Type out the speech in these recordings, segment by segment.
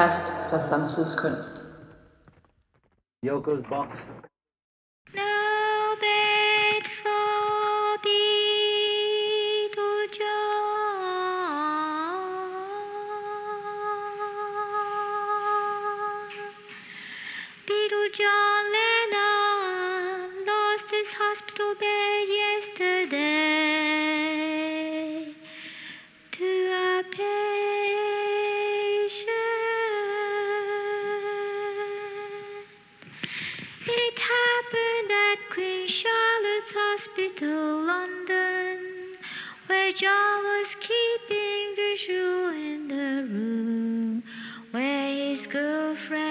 Podcast, das Samsus Kunst. Yoko's Box. friend.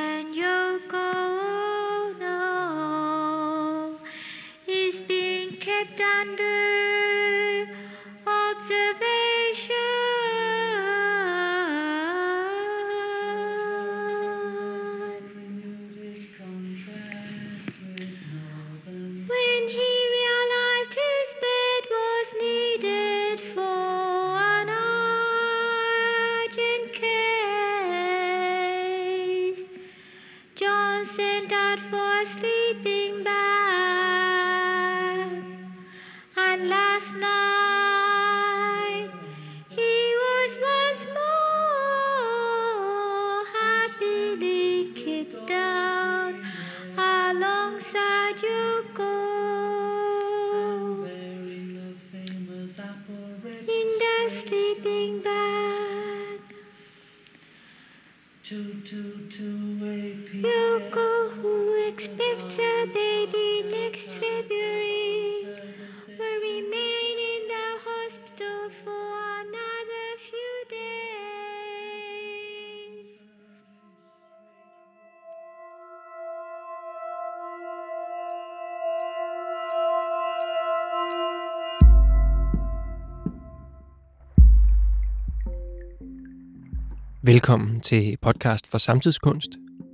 Velkommen til podcast for samtidskunst.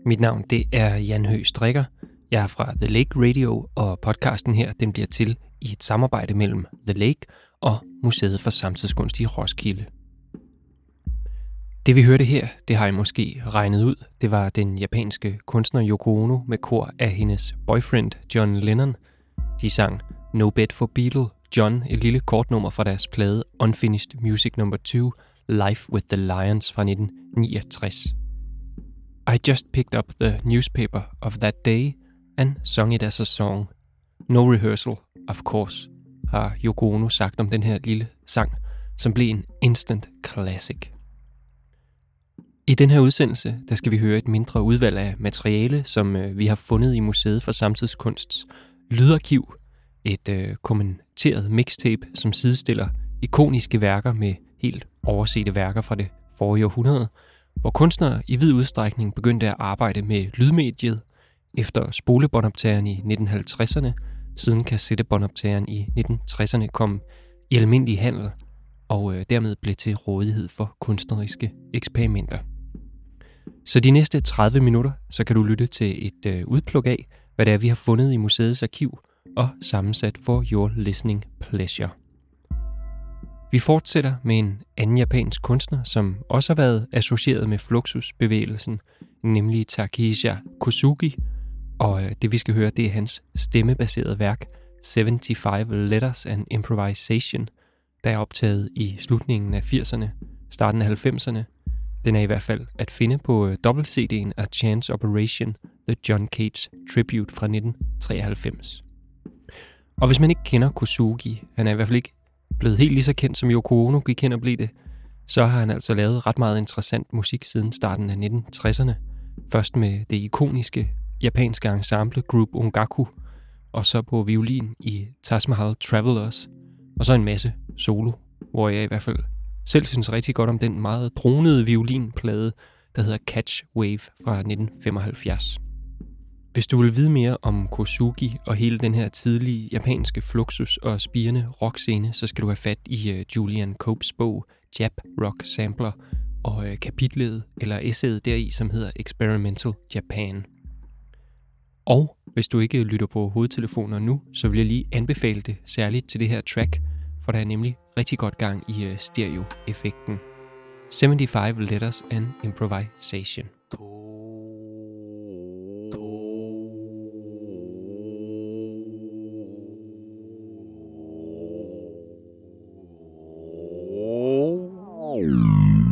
Mit navn det er Jan Høgh Strikker. Jeg er fra The Lake Radio, og podcasten her den bliver til i et samarbejde mellem The Lake og Museet for Samtidskunst i Roskilde. Det vi hørte her, det har I måske regnet ud. Det var den japanske kunstner Yoko Ono med kor af hendes boyfriend John Lennon. De sang No Bed for Beatle John, et lille kortnummer fra deres plade Unfinished Music No. 2, Life with the Lions fra 1969. I just picked up the newspaper of that day and sung it as a song. No rehearsal, of course, har Yoko Ono sagt om den her lille sang, som blev en instant classic. I den her udsendelse, der skal vi høre et mindre udvalg af materiale, som øh, vi har fundet i Museet for Samtidskunsts lydarkiv. Et øh, kommenteret mixtape, som sidestiller ikoniske værker med helt oversete værker fra det forrige århundrede, hvor kunstnere i vid udstrækning begyndte at arbejde med lydmediet efter spolebåndoptageren i 1950'erne, siden kassettebåndoptageren i 1960'erne kom i almindelig handel og øh, dermed blev til rådighed for kunstneriske eksperimenter. Så de næste 30 minutter, så kan du lytte til et øh, udpluk af, hvad det er, vi har fundet i museets arkiv og sammensat for your listening pleasure. Vi fortsætter med en anden japansk kunstner, som også har været associeret med Fluxus-bevægelsen, nemlig Takesha Kosugi, og øh, det vi skal høre, det er hans stemmebaserede værk 75 Letters and Improvisation, der er optaget i slutningen af 80'erne, starten af 90'erne. Den er i hvert fald at finde på øh, dobbelt-CD'en af Chance Operation, The John Cage Tribute fra 1993. Og hvis man ikke kender Kosugi, han er i hvert fald ikke blevet helt lige så kendt som Yoko Ono gik hen og blev det, så har han altså lavet ret meget interessant musik siden starten af 1960'erne. Først med det ikoniske japanske ensemble Group Ongaku, og så på violin i Taj Mahal Travelers, og så en masse solo, hvor jeg i hvert fald selv synes rigtig godt om den meget dronede violinplade, der hedder Catch Wave fra 1975. Hvis du vil vide mere om Kosugi og hele den her tidlige japanske fluxus og spirende rockscene, så skal du have fat i øh, Julian Copes bog Jap Rock Sampler og øh, kapitlet eller essayet deri, som hedder Experimental Japan. Og hvis du ikke lytter på hovedtelefoner nu, så vil jeg lige anbefale det særligt til det her track, for der er nemlig rigtig godt gang i øh, stereo-effekten. 75 Letters and Improvisation. Mm-hmm.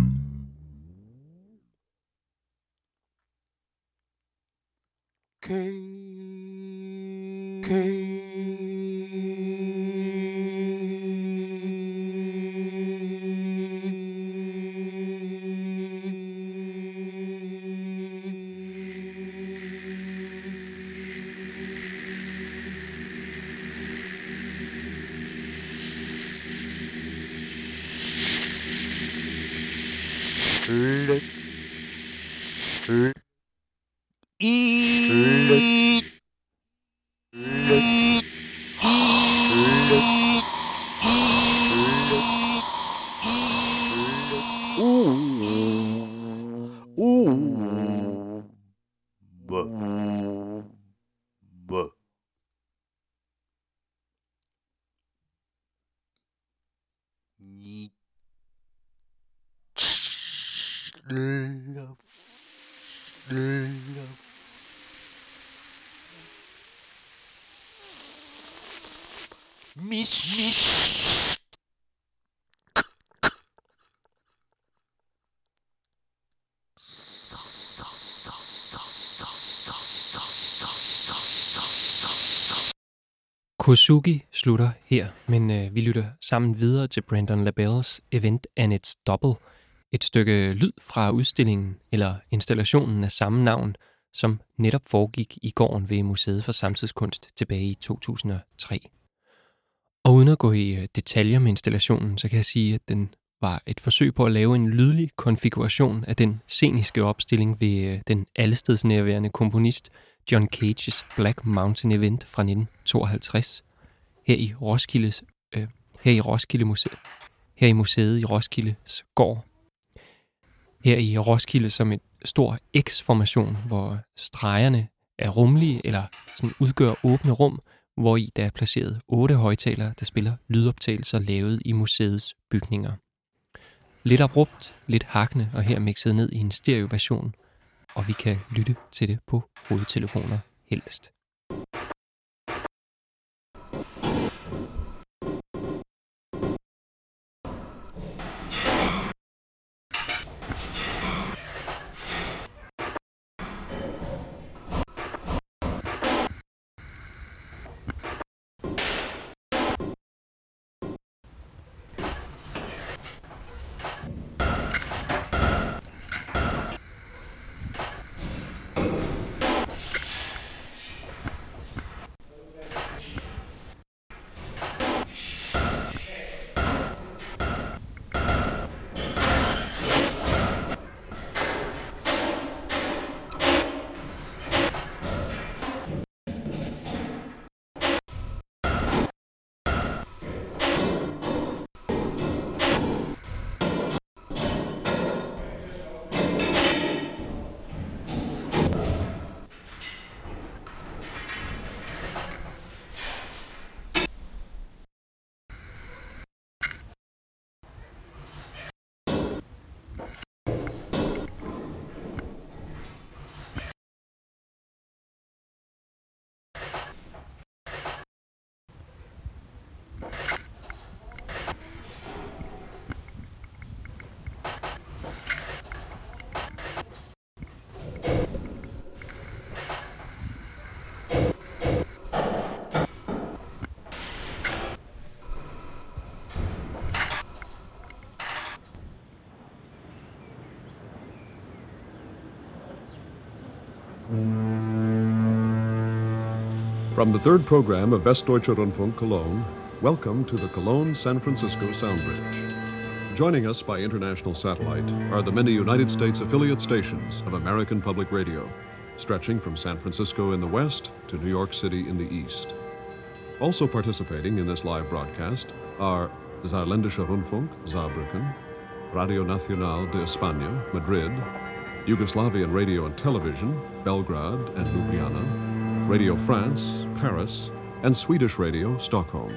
Mis, mis. Kosugi slutter her, men øh, vi lytter sammen videre til Brandon LaBelles Event and Its Double, et stykke lyd fra udstillingen eller installationen af samme navn, som netop foregik i gården ved Museet for Samtidskunst tilbage i 2003. Og uden at gå i øh, detaljer med installationen, så kan jeg sige, at den var et forsøg på at lave en lydlig konfiguration af den sceniske opstilling ved øh, den allestedsnærværende komponist John Cages Black Mountain Event fra 1952 her i Roskildes øh, her i Roskilde Museet her i museet i Roskildes gård. Her i Roskilde som en stor X-formation, hvor stregerne er rumlige eller sådan udgør åbne rum, hvor i der er placeret otte højtalere, der spiller lydoptagelser lavet i museets bygninger. Lidt abrupt, lidt hakne og her mixet ned i en stereoversion, og vi kan lytte til det på hovedtelefoner helst. From the third program of Westdeutsche Rundfunk Cologne, welcome to the Cologne San Francisco Soundbridge. Joining us by international satellite are the many United States affiliate stations of American Public Radio, stretching from San Francisco in the west to New York City in the east. Also participating in this live broadcast are Saarländischer Rundfunk, Saarbrücken, Radio Nacional de España, Madrid, Yugoslavian Radio and Television, Belgrade and Ljubljana, Radio France, Paris, and Swedish Radio, Stockholm.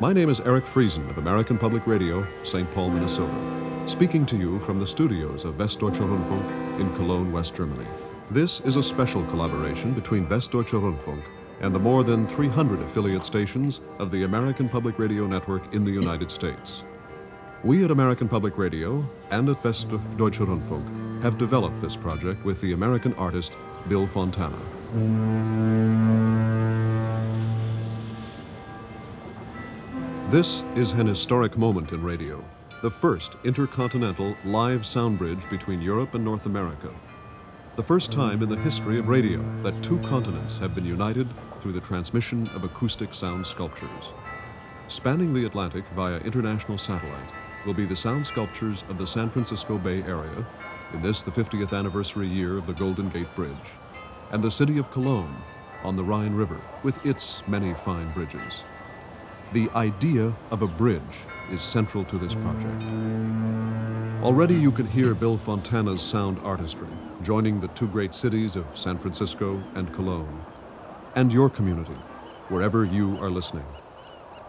My name is Eric Friesen of American Public Radio, St. Paul, Minnesota, speaking to you from the studios of Westdeutscher Rundfunk in Cologne, West Germany. This is a special collaboration between Westdeutscher Rundfunk and the more than 300 affiliate stations of the American Public Radio Network in the United States. We at American Public Radio and at Westdeutscher Rundfunk have developed this project with the American artist Bill Fontana. This is an historic moment in radio, the first intercontinental live sound bridge between Europe and North America. The first time in the history of radio that two continents have been united through the transmission of acoustic sound sculptures. Spanning the Atlantic via international satellite will be the sound sculptures of the San Francisco Bay Area, in this the 50th anniversary year of the Golden Gate Bridge, and the city of Cologne on the Rhine River with its many fine bridges. The idea of a bridge is central to this project. Already you can hear Bill Fontana's sound artistry, joining the two great cities of San Francisco and Cologne, and your community, wherever you are listening.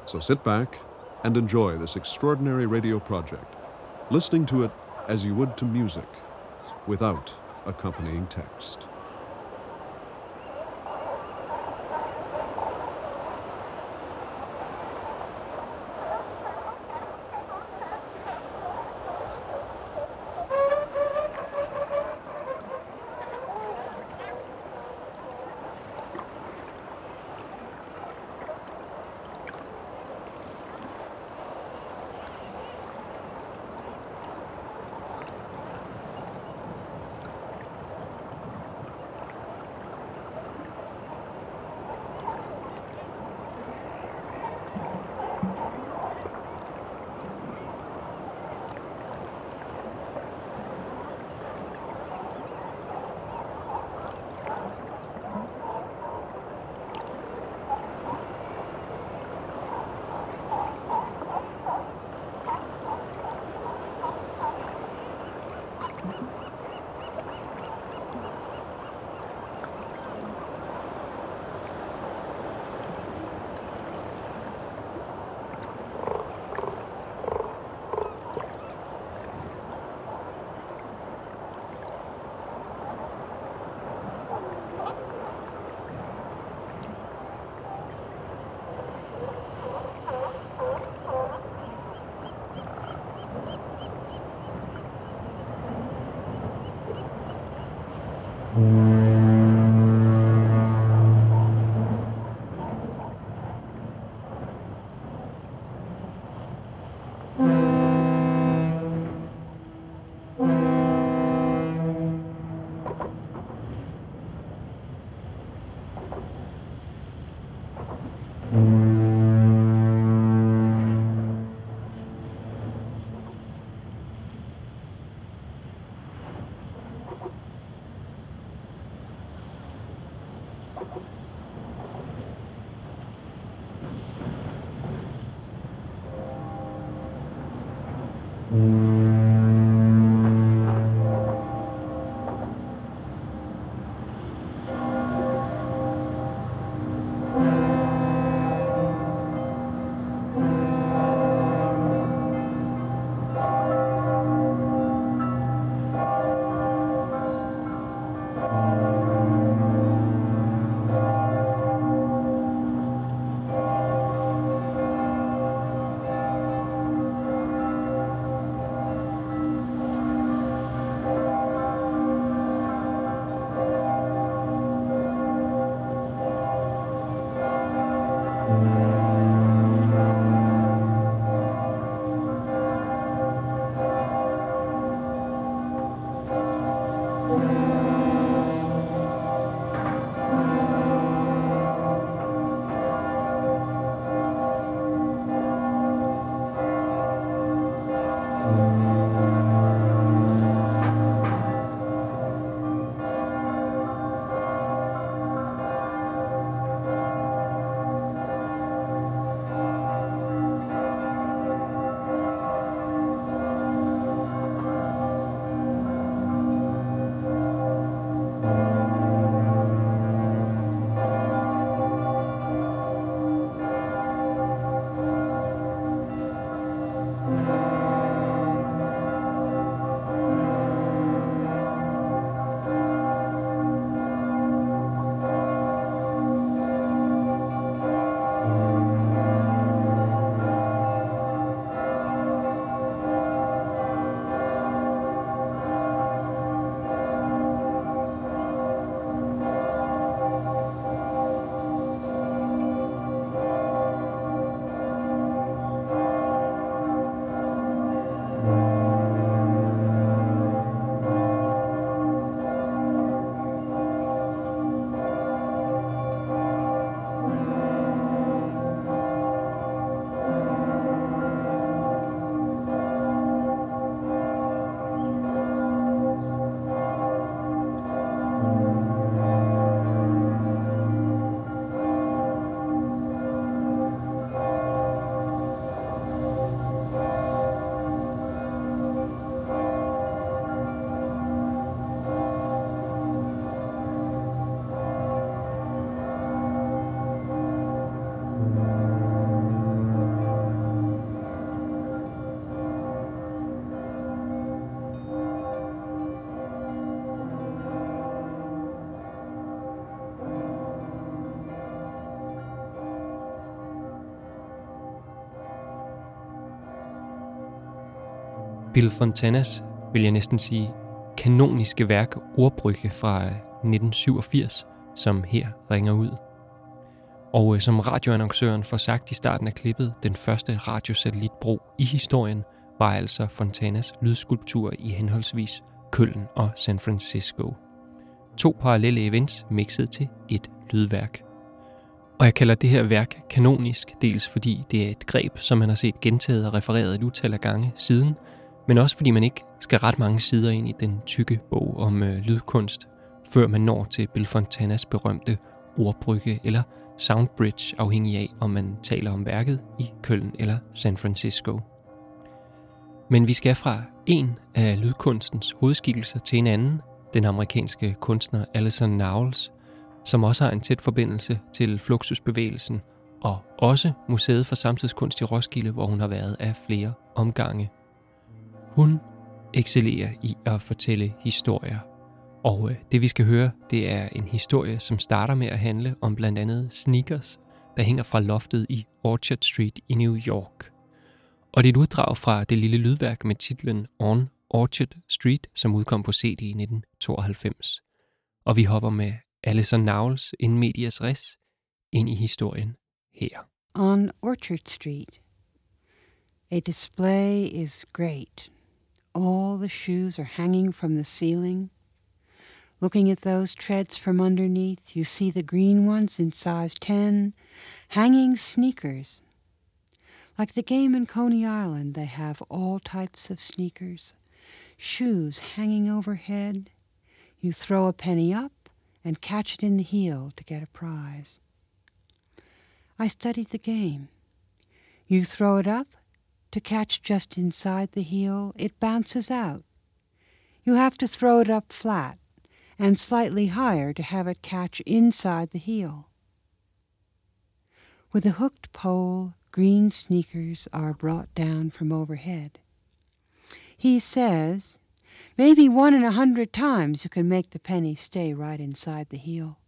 So sit back and enjoy this extraordinary radio project, listening to it as you would to music, without accompanying text. Bye. Bill Fontanas, vil jeg næsten sige, kanoniske værk Ordbrygge fra øh, 1987, som her ringer ud. Og øh, som radioannoncøren får sagt i starten af klippet, den første radiosatellitbro i historien var altså Fontanas lydskulptur i henholdsvis Køln og San Francisco. To parallelle events mixet til et lydværk. Og jeg kalder det her værk kanonisk, dels fordi det er et greb, som man har set gentaget og refereret et utal af gange siden, men også fordi man ikke skal ret mange sider ind i den tykke bog om øh, lydkunst, før man når til Bill Fontanas berømte ordbrygge eller soundbridge, afhængig af om man taler om værket i Køln eller San Francisco. Men vi skal fra en af lydkunstens hovedskikkelser til en anden, den amerikanske kunstner Alison Knowles, som også har en tæt forbindelse til Fluxusbevægelsen og også Museet for Samtidskunst i Roskilde, hvor hun har været af flere omgange. Hun excellerer i at fortælle historier. Og øh, det vi skal høre, det er en historie, som starter med at handle om blandt andet sneakers, der hænger fra loftet i Orchard Street i New York. Og det er et uddrag fra det lille lydværk med titlen On Orchard Street, som udkom på CD i 1992. Og vi hopper med Alison Knowles in medias res ind i historien her. On Orchard Street, a display is great. All the shoes are hanging from the ceiling. Looking at those treads from underneath, you see the green ones in size 10, hanging sneakers. Like the game in Coney Island, they have all types of sneakers. Shoes hanging overhead. You throw a penny up and catch it in the heel to get a prize. I studied the game. You throw it up to catch just inside the heel, it bounces out. You have to throw it up flat and slightly higher to have it catch inside the heel. With a hooked pole, green sneakers are brought down from overhead. He says, maybe one in a hundred times you can make the penny stay right inside the heel.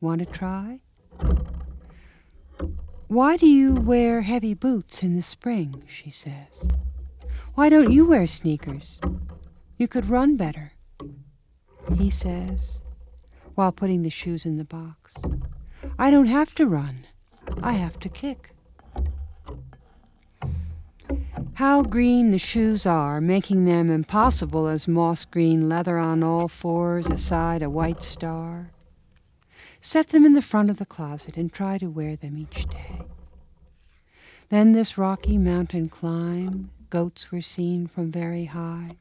Want to try? Why do you wear heavy boots in the spring? she says. Why don't you wear sneakers? You could run better. He says, while putting the shoes in the box. I don't have to run. I have to kick. How green the shoes are, making them impossible as moss green leather on all fours aside a white star. Set them in the front of the closet and try to wear them each day. Then this rocky mountain climb, goats were seen from very high.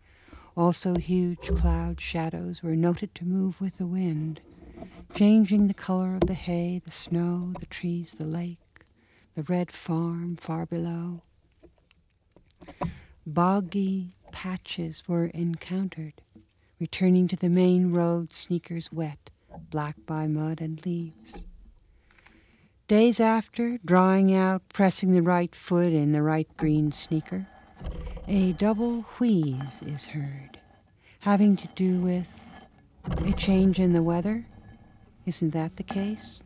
Also, huge cloud shadows were noted to move with the wind, changing the color of the hay, the snow, the trees, the lake, the red farm far below. Boggy patches were encountered, returning to the main road, sneakers wet, black by mud and leaves. Days after, drawing out, pressing the right foot in the right green sneaker, a double wheeze is heard, having to do with a change in the weather. Isn't that the case?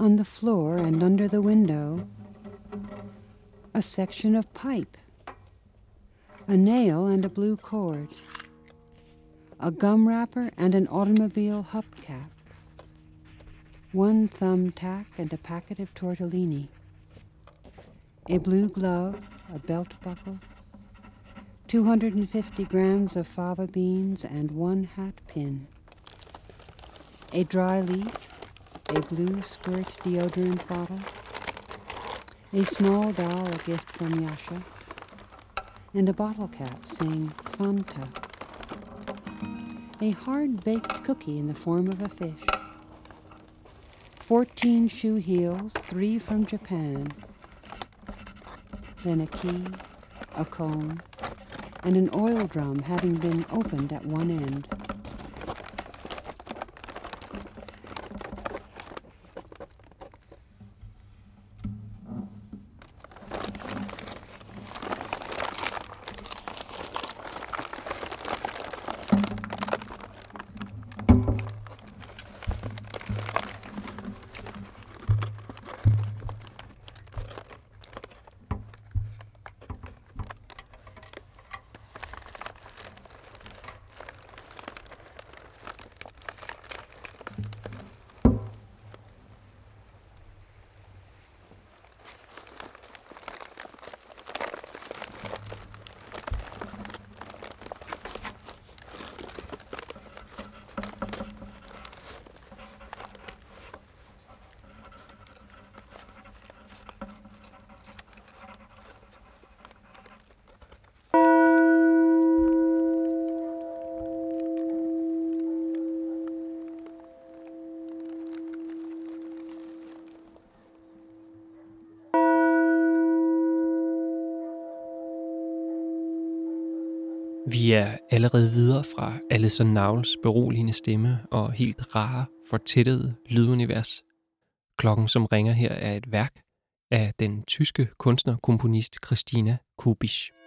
On the floor and under the window, a section of pipe, a nail and a blue cord, a gum wrapper and an automobile hubcap, one thumbtack and a packet of tortellini, a blue glove, a belt buckle, 250 grams of fava beans and one hat pin, a dry leaf, a blue squirt deodorant bottle, a small doll, a gift from Yasha, and a bottle cap saying Fanta. A hard baked cookie in the form of a fish. 14 shoe heels, three from Japan. Then a key, a comb, and an oil drum having been opened at one end. Vi er allerede videre fra Alison Knowles beroligende stemme og helt rare, fortættede lydunivers. Klokken, som ringer her, er et værk af den tyske kunstner-komponist Christina Kubisch.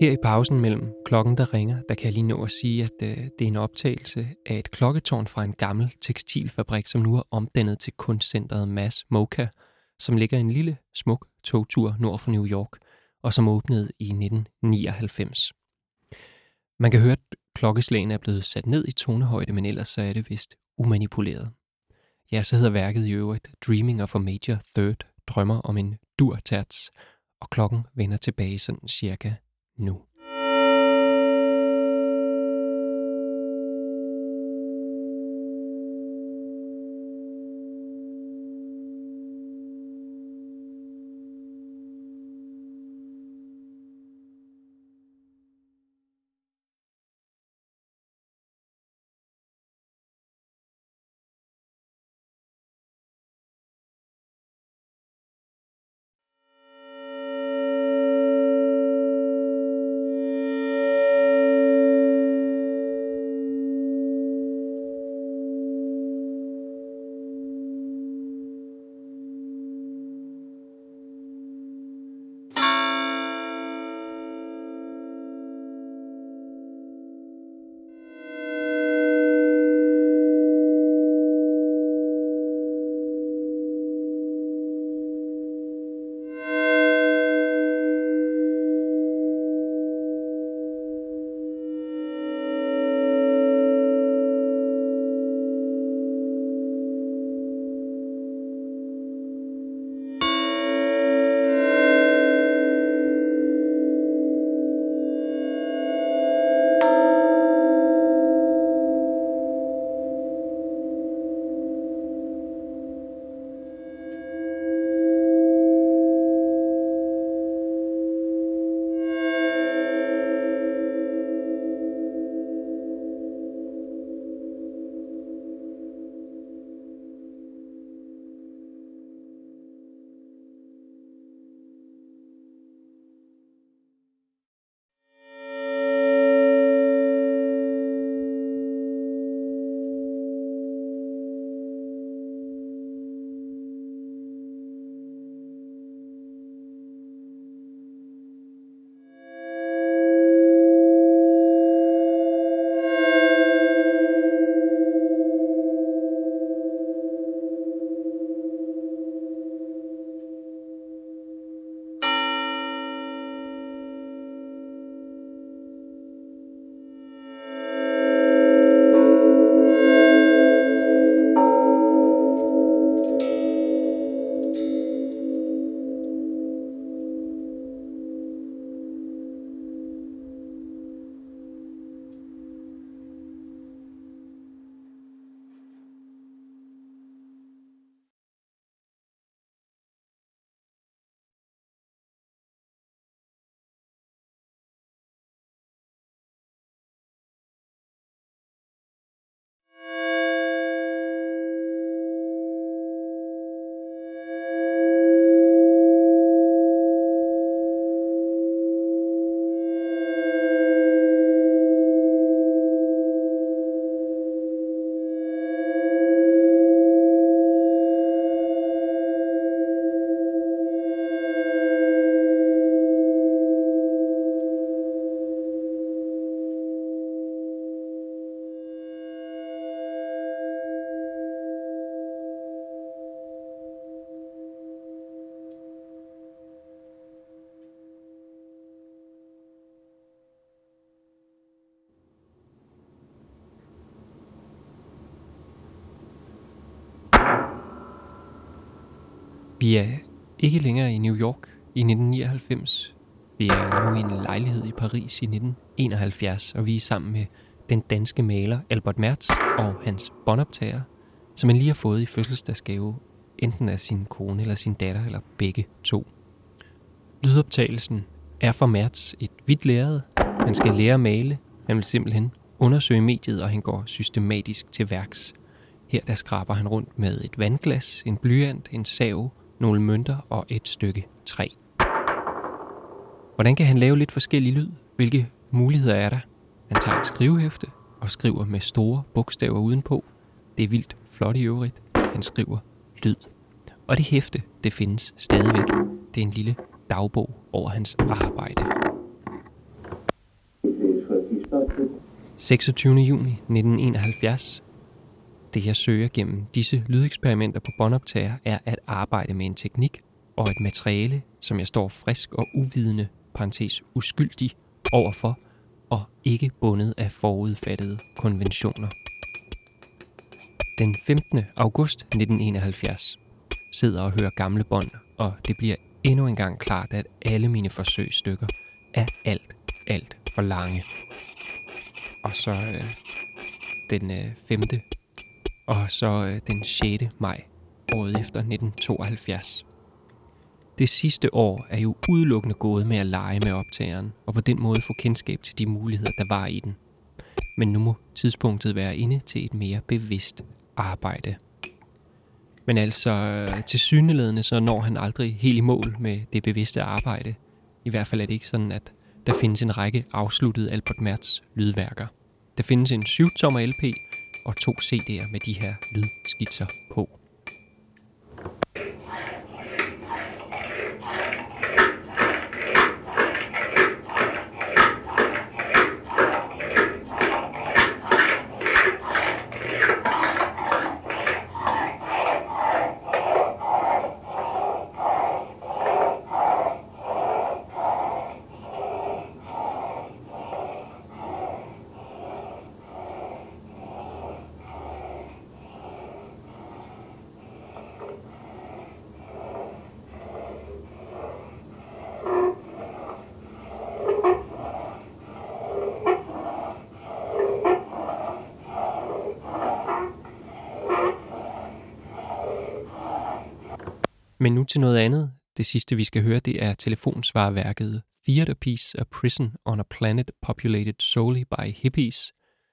Her i pausen mellem klokken, der ringer, der kan jeg lige nå at sige, at øh, det er en optagelse af et klokketårn fra en gammel tekstilfabrik, som nu er omdannet til kunstcentret Mass Mocha, som ligger en lille, smuk togtur nord for New York, og som åbnede i 1999. Man kan høre, at klokkeslagene er blevet sat ned i tonehøjde, men ellers så er det vist umanipuleret. Ja, så hedder værket i øvrigt Dreaming of a Major Third, drømmer om en durterts, og klokken vender tilbage sådan cirka nous. Vi er ikke længere i New York i 1999. Vi er nu i en lejlighed i Paris i 1971, og vi er sammen med den danske maler Albert Mertz og hans båndoptager, som han lige har fået i fødselsdagsgave, enten af sin kone eller sin datter, eller begge to. Lydoptagelsen er for Mertz et hvidt lærred. Han skal lære at male. Han vil simpelthen undersøge mediet, og han går systematisk til værks. Her der skraber han rundt med et vandglas, en blyant, en sav, nogle mønter og et stykke træ. Hvordan kan han lave lidt forskellig lyd? Hvilke muligheder er der? Han tager et skrivehæfte og skriver med store bogstaver udenpå. Det er vildt flot i øvrigt. Han skriver lyd. Og det hæfte, det findes stadigvæk. Det er en lille dagbog over hans arbejde. 26. juni 1971. Det jeg søger gennem disse lydeksperimenter på båndoptager er at arbejde med en teknik og et materiale, som jeg står frisk og uvidende, parentes uskyldig, overfor og ikke bundet af forudfattede konventioner. Den 15. august 1971 sidder og hører gamle bånd, og det bliver endnu en gang klart, at alle mine forsøgsstykker er alt, alt for lange. Og så øh, den øh, 5 og så øh, den 6. maj året efter 1972. Det sidste år er jo udelukkende gået med at lege med optageren, og på den måde få kendskab til de muligheder, der var i den. Men nu må tidspunktet være inde til et mere bevidst arbejde. Men altså, øh, til syneladende så når han aldrig helt i mål med det bevidste arbejde. I hvert fald er det ikke sådan, at der findes en række afsluttede Albert Mertz lydværker. Der findes en 7-tommer LP og to CD'er med de her lydskitser på. Men nu til noget andet. Det sidste, vi skal høre, det er telefonsvarværket Theater Piece, A Prison on a Planet Populated Solely by Hippies,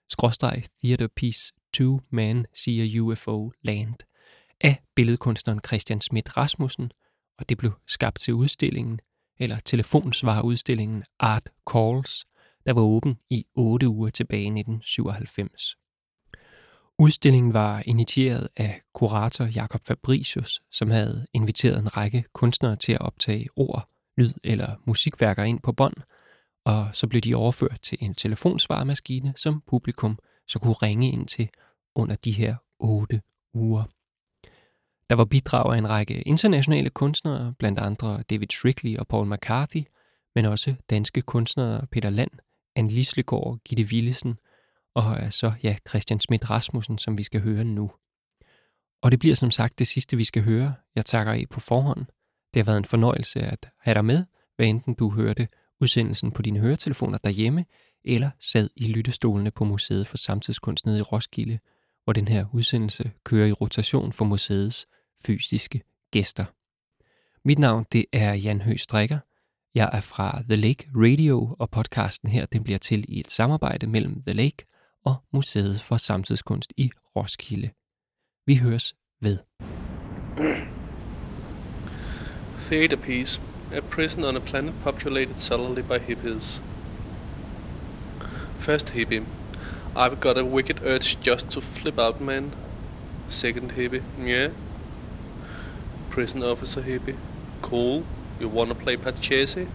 skråstreg Theater Piece 2 Man See a UFO Land, af billedkunstneren Christian Schmidt Rasmussen, og det blev skabt til udstillingen, eller telefonsvarudstillingen Art Calls, der var åben i 8 uger tilbage i 1997. Udstillingen var initieret af kurator Jakob Fabricius, som havde inviteret en række kunstnere til at optage ord, lyd eller musikværker ind på bånd, og så blev de overført til en telefonsvaremaskine, som publikum så kunne ringe ind til under de her otte uger. Der var bidrag af en række internationale kunstnere, blandt andre David Strickley og Paul McCarthy, men også danske kunstnere Peter Land, Anne Lislegaard, Gitte Willesen – og øh, så ja, Christian Schmidt Rasmussen, som vi skal høre nu. Og det bliver som sagt det sidste, vi skal høre. Jeg takker af på forhånd. Det har været en fornøjelse at have dig med, hvad enten du hørte udsendelsen på dine høretelefoner derhjemme, eller sad i lyttestolene på Museet for Samtidskunst nede i Roskilde, hvor den her udsendelse kører i rotation for museets fysiske gæster. Mit navn det er Jan Høgh Strikker. Jeg er fra The Lake Radio, og podcasten her den bliver til i et samarbejde mellem The Lake og Museet for Samtidskunst i Roskilde. Vi høres ved. Theater piece. A prison on a planet populated solely by hippies. First hippie. I've got a wicked urge just to flip out, man. Second hippie. Yeah. Prison officer hippie. Cool. You wanna play Pachesi?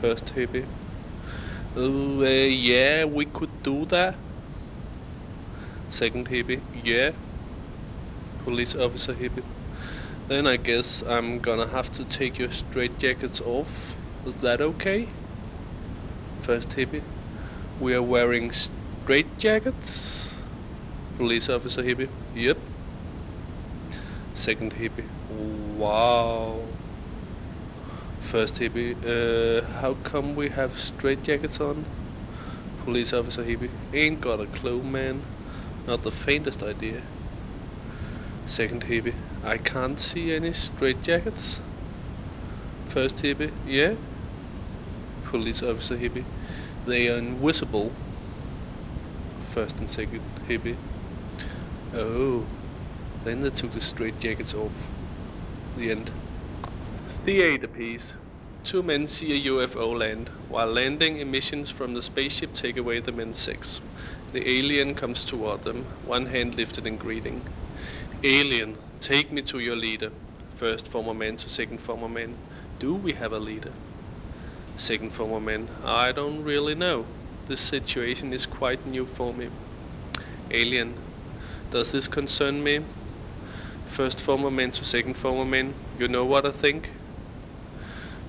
First hippie. Uh, yeah, we could do that. Second hippie, yeah. Police officer hippie. Then I guess I'm gonna have to take your straight jackets off. Is that okay? First hippie. We are wearing straight jackets. Police officer hippie. Yep. Second hippie. Wow. First hippie, uh, how come we have straight jackets on? Police officer hippie, ain't got a clue man. Not the faintest idea. Second hippie, I can't see any straight jackets. First hippie, yeah? Police officer hippie, they are invisible. First and second hippie, oh, then they took the straight jackets off. The end. Theater piece. Two men see a UFO land. While landing, emissions from the spaceship take away the men's sex. The alien comes toward them, one hand lifted in greeting. Alien, take me to your leader. First former man to second former man. Do we have a leader? Second former man, I don't really know. This situation is quite new for me. Alien, does this concern me? First former man to second former man, you know what I think?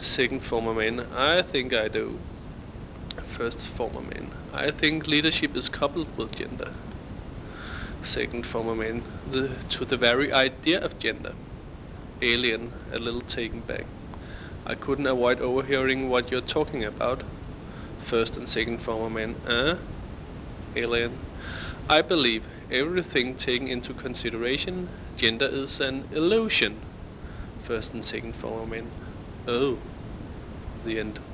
Second former man, I think I do. First former man, I think leadership is coupled with gender. Second former man, the, to the very idea of gender. Alien, a little taken back. I couldn't avoid overhearing what you're talking about. First and second former man, uh? Alien, I believe everything taken into consideration, gender is an illusion. First and second former man, oh, the end.